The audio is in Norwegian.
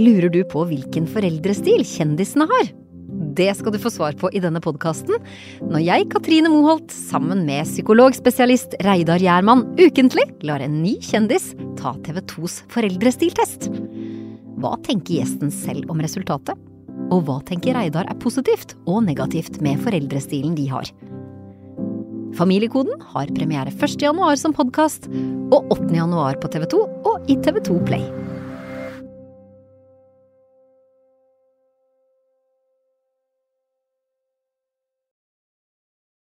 Lurer du på hvilken foreldrestil kjendisene har? Det skal du få svar på i denne podkasten når jeg, Katrine Moholt, sammen med psykologspesialist Reidar Gjermann, ukentlig lar en ny kjendis ta TV 2s foreldrestiltest. Hva tenker gjesten selv om resultatet? Og hva tenker Reidar er positivt og negativt med foreldrestilen de har? Familiekoden har premiere 1. januar som podkast, og 8. januar på TV 2 og i TV2 Play.